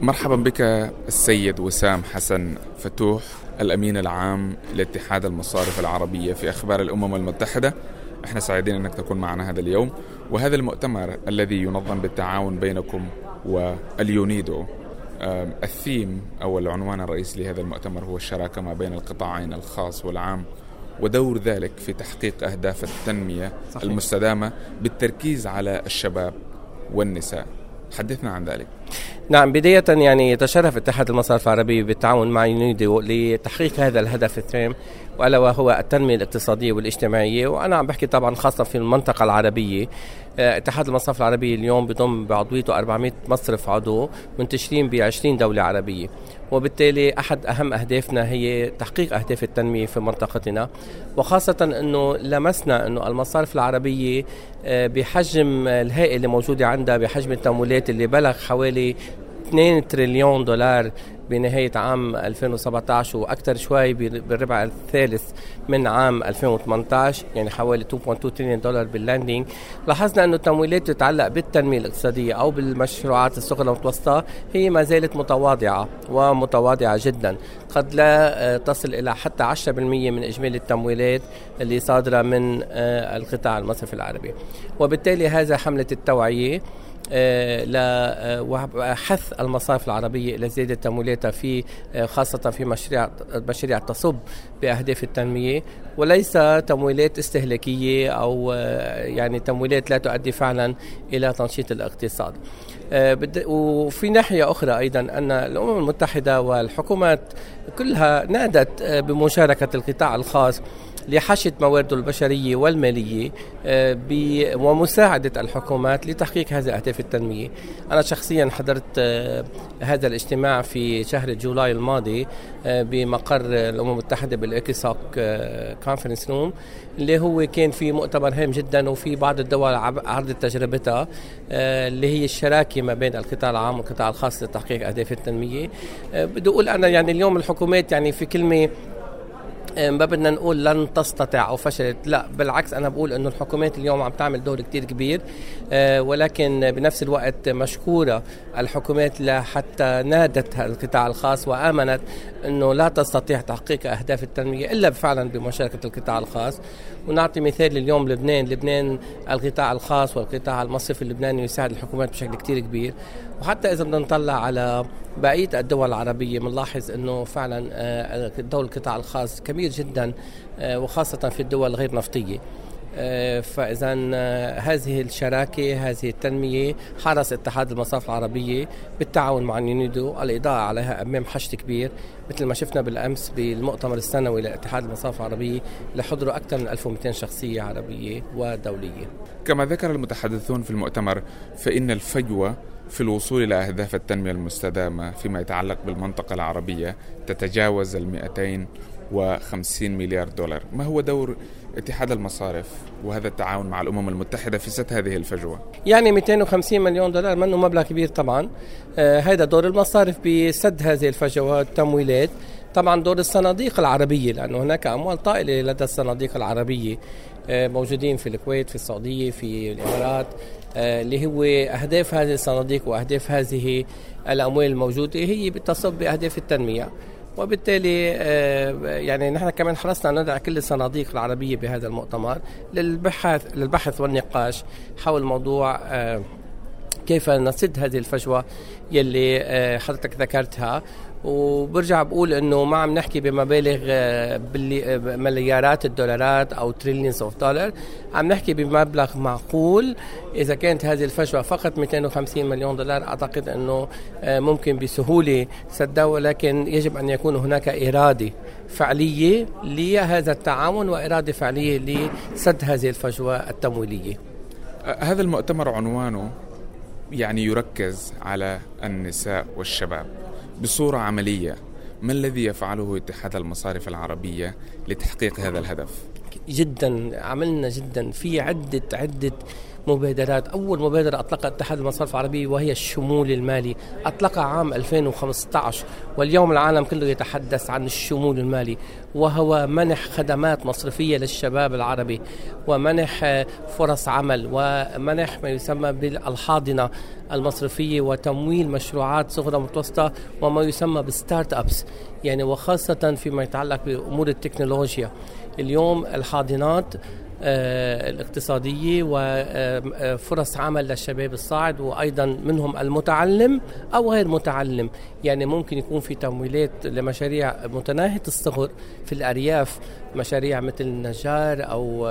مرحبا بك السيد وسام حسن فتوح الأمين العام لاتحاد المصارف العربية في أخبار الأمم المتحدة. إحنا سعيدين أنك تكون معنا هذا اليوم وهذا المؤتمر الذي ينظم بالتعاون بينكم واليونيدو. الثيم أو العنوان الرئيسي لهذا المؤتمر هو الشراكة ما بين القطاعين الخاص والعام ودور ذلك في تحقيق أهداف التنمية صحيح. المستدامة بالتركيز على الشباب والنساء. حدثنا عن ذلك. نعم بداية يعني يتشرف اتحاد المصارف العربية بالتعاون مع يونيدو لتحقيق هذا الهدف الثاني وألا وهو التنمية الاقتصادية والاجتماعية. وأنا عم بحكي طبعا خاصة في المنطقة العربية. آه، اتحاد المصارف العربية اليوم بضم بعضويته 400 مصرف عضو منتشرين ب 20 دولة عربية. وبالتالي أحد أهم أهدافنا هي تحقيق أهداف التنمية في منطقتنا وخاصة إنه لمسنا إنه المصارف العربية آه، بحجم الهائل اللي موجودة عندها بحجم التمويلات اللي بلغ حوالي 2 تريليون دولار بنهاية عام 2017 وأكثر شوي بالربع الثالث من عام 2018 يعني حوالي 2.2 تريليون دولار بال lending لاحظنا أنه التمويلات تتعلق بالتنمية الاقتصادية أو بالمشروعات الصغرى والمتوسطة هي ما زالت متواضعة ومتواضعة جدا. قد لا آه، تصل إلى حتى 10% من إجمالي التمويلات اللي صادرة من آه، القطاع المصرفي العربي. وبالتالي هذا حملة التوعية. آه، لحث المصارف العربية إلى زيادة تمويلاتها في آه، خاصة في مشاريع مشاريع تصب بأهداف التنمية وليس تمويلات استهلاكية أو آه، يعني تمويلات لا تؤدي فعلا إلى تنشيط الاقتصاد. وفي ناحية أخرى أيضا أن الأمم المتحدة والحكومات كلها نادت بمشاركة القطاع الخاص لحشد موارده البشرية والمالية آه، ومساعدة الحكومات لتحقيق هذه أهداف التنمية. أنا شخصيا حضرت آه، هذا الاجتماع في شهر July الماضي آه، بمقر الأمم المتحدة بال ECOSOC conference room اللي هو كان في مؤتمر هام جدا وفي بعض الدول عرضت تجربتها اللي هي الشراكة ما بين القطاع العام والقطاع الخاص لتحقيق أهداف التنمية. بدي أقول أنا يعني اليوم الحكومات يعني في كلمة ما بدنا نقول لن تستطع أو فشلت. لا بالعكس أنا بقول إنه الحكومات اليوم عم تعمل دور كتير كبير إيه، ولكن بنفس الوقت مشكورة الحكومات لحتى نادت القطاع الخاص وآمنت إنه لا تستطيع تحقيق أهداف التنمية إلا فعلا بمشاركة القطاع الخاص. ونعطي مثال اليوم لبنان. لبنان القطاع الخاص والقطاع المصرفي اللبناني يساعد الحكومات بشكل كتير كبير. وحتى إذا بدنا نطلع على بقيه الدول العربية بنلاحظ إنه فعلا آه، دور القطاع الخاص كبير جدا آه، وخاصة في الدول الغير نفطية آه، فاذا هذه الشراكة هذه التنمية حرص اتحاد المصارف العربية بالتعاون مع اليونيدو الإضاءة عليها أمام حشد كبير مثل ما شفنا بالأمس بالمؤتمر السنوي لاتحاد المصارف العربية اللي أكثر من 1200 شخصية عربية ودولية. كما ذكر المتحدثون في المؤتمر فإن الفجوة في الوصول إلى أهداف التنمية المستدامة فيما يتعلق بالمنطقة العربية تتجاوز ال 250 مليار دولار. ما هو دور اتحاد المصارف وهذا التعاون مع الأمم المتحدة في سد هذه الفجوة؟ يعني 250 مليون دولار منه مبلغ كبير طبعا. آه هذا دور المصارف بسد هذه الفجوة التمويلات. طبعا دور الصناديق العربية لأنه هناك أموال طائلة لدى الصناديق العربية آه، موجودين في الكويت في السعودية في الإمارات آه، اللي هو أهداف هذه الصناديق وأهداف هذه الأموال الموجودة هي بتصب بأهداف التنمية. وبالتالي آه، يعني نحن كمان حرصنا ندعي كل الصناديق العربية بهذا المؤتمر للبحث للبحث والنقاش حول موضوع كيف نسد هذه الفجوة يلي حضرتك ذكرتها. وبرجع بقول إنه ما عم نحكي بمبالغ آه، مليارات الدولارات أو trillions of dollar عم نحكي بمبلغ معقول. إذا كانت هذه الفجوة فقط 250 مليون دولار أعتقد إنه آه، ممكن بسهولة سدها ولكن يجب أن يكون هناك إرادة فعلية لهذا التعاون وإرادة فعلية لسد هذه الفجوة التمويلية. هذا المؤتمر عنوانه يعني يركز على النساء والشباب. بصورة عملية ما الذي يفعله اتحاد المصارف العربية لتحقيق هذا الهدف؟ جدا عملنا جدا في عدة عدة مبادرات. أول مبادرة أطلقها اتحاد المصارف العربية وهي الشمول المالي. أطلقها عام 2015 واليوم العالم كله يتحدث عن الشمول المالي. وهو منح خدمات مصرفية للشباب العربي ومنح فرص عمل ومنح ما يسمى بالحاضنة المصرفية وتمويل مشروعات صغرى متوسطة وما يسمى بالستارت أبس. يعني وخاصة فيما يتعلق بأمور التكنولوجيا. اليوم الحاضنات الاقتصادية وفرص عمل للشباب الصاعد وأيضا منهم المتعلم أو غير متعلم. يعني ممكن يكون في تمويلات لمشاريع متناهية الصغر في الأرياف مشاريع مثل النجار أو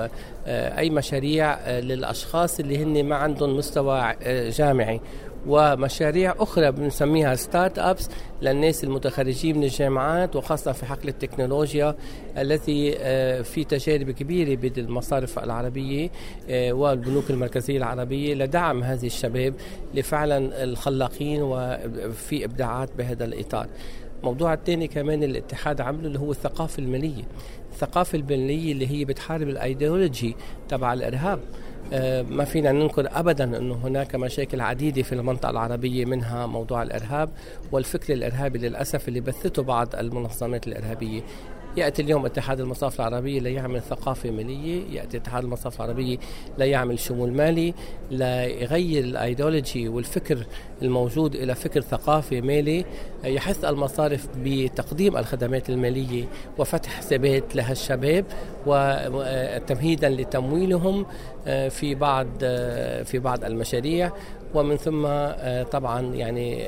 آه، أي مشاريع آه، للأشخاص اللي هن ما عندهم مستوى جامعي. ومشاريع أخرى بنسميها ستارت أبس للناس المتخرجين من الجامعات وخاصة في حقل التكنولوجيا التي آه، في تجارب كبيرة بين المصارف العربية آه، والبنوك المركزية العربية لدعم هذه الشباب لفعلا الخلاقين وفي إبداعات بهذا الإطار. الموضوع الثاني كمان الاتحاد عمله اللي هو الثقافة المالية الثقافة المالية اللي هي بتحارب الأيديولوجي تبع الإرهاب. آه، ما فينا ننكر ابدا إنه هناك مشاكل عديدة في المنطقة العربية منها موضوع الإرهاب والفكر الإرهابي للأسف اللي بثته بعض المنظمات الإرهابية. يأتي اليوم اتحاد المصارف العربية ليعمل ثقافة مالية، يأتي اتحاد المصارف العربية ليعمل شمول مالي، ليغير الايديولوجي والفكر الموجود إلى فكر ثقافي مالي يحث المصارف بتقديم الخدمات المالية وفتح حسابات لهالشباب وتمهيدا لتمويلهم آه، في بعض آه، في بعض المشاريع. ومن ثم آه، طبعا يعني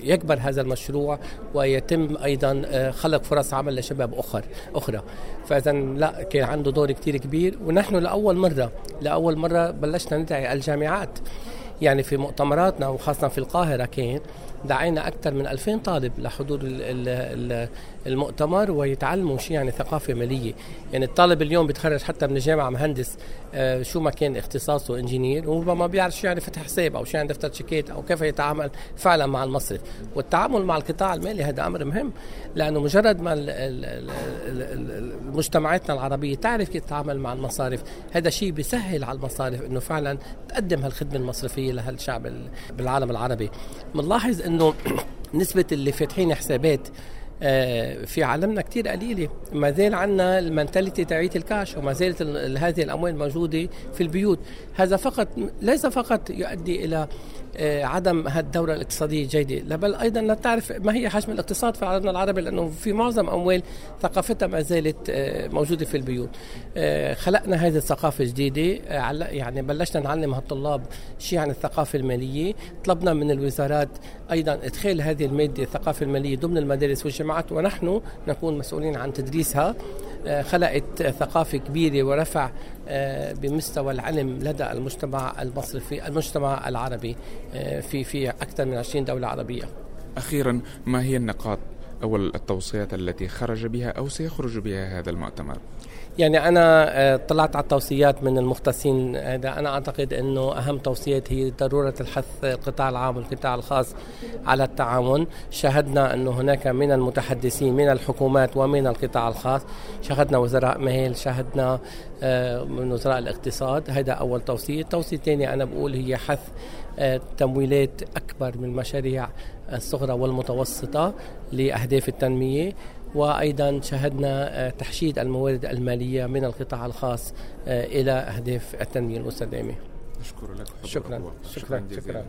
يكبر هذا المشروع ويتم أيضا خلق فرص عمل لشباب أخر أخرى. فاذا لا كان عنده دور كثير كبير. ونحن لأول مرة لأول مرة بلشنا ندعي الجامعات. يعني في مؤتمراتنا وخاصة في القاهرة كان دعينا أكثر من 2000 طالب لحضور المؤتمر ويتعلموا شيء يعني ثقافة مالية. يعني الطالب اليوم بيتخرج حتى من الجامعة مهندس آه، شو ما كان اختصاصه انجينير وربما بيعرف شو يعني فتح حساب أو شو يعني دفتر شيكات أو كيف يتعامل فعلا مع المصرف. والتعامل مع القطاع المالي هذا أمر مهم لأنه مجرد ما مجتمعاتنا العربية تعرف كيف تتعامل مع المصارف هذا شيء بيسهل على المصارف أنه فعلا تقدم هالخدمة المصرفية لهالشعب بالعالم العربي. بنلاحظ أنه نسبة اللي فاتحين حسابات في عالمنا كتير قليلة. ما زال عندنا المنتاليتي تاعية الكاش وما زالت هذه الأموال موجودة في البيوت. هذا فقط ليس فقط يؤدي إلى آه، عدم الدورة الاقتصادية الجيدة بل أيضا لا تعرف ما هي حجم الاقتصاد في عالمنا العربي لأنه في معظم أموال ثقافتها ما زالت آه، موجودة في البيوت. خلقنا هذه الثقافة الجديدة يعني بلشنا نعلم هالطلاب شيء عن الثقافة المالية. طلبنا من الوزارات أيضا إدخال هذه المادة الثقافة المالية ضمن المدارس والجامعات الجامعات ونحن نكون مسؤولين عن تدريسها آه، خلقت ثقافة كبيرة ورفع آه، بمستوى العلم لدى المجتمع المصرفي المجتمع العربي آه، في في أكثر من 20 دولة عربية أخيرا ما هي النقاط أو التوصيات التي خرج بها أو سيخرج بها هذا المؤتمر؟ يعني أنا آه، طلعت على التوصيات من المختصين هذا أنا أعتقد إنه أهم توصيات هي ضرورة الحث القطاع العام والقطاع الخاص على التعاون. شاهدنا إنه هناك من المتحدثين من الحكومات ومن القطاع الخاص. شاهدنا وزراء مال شاهدنا آه، من وزراء الاقتصاد. هذا أول توصية. التوصية الثانية أنا بقول هي حث آه، تمويلات أكبر من المشاريع الصغرى والمتوسطة لأهداف التنمية. وأيضا شهدنا آه، تحشيد الموارد المالية من القطاع الخاص آه، إلى أهداف التنمية المستدامه. أشكر لك شكرا شكرا, شكرا, شكرا.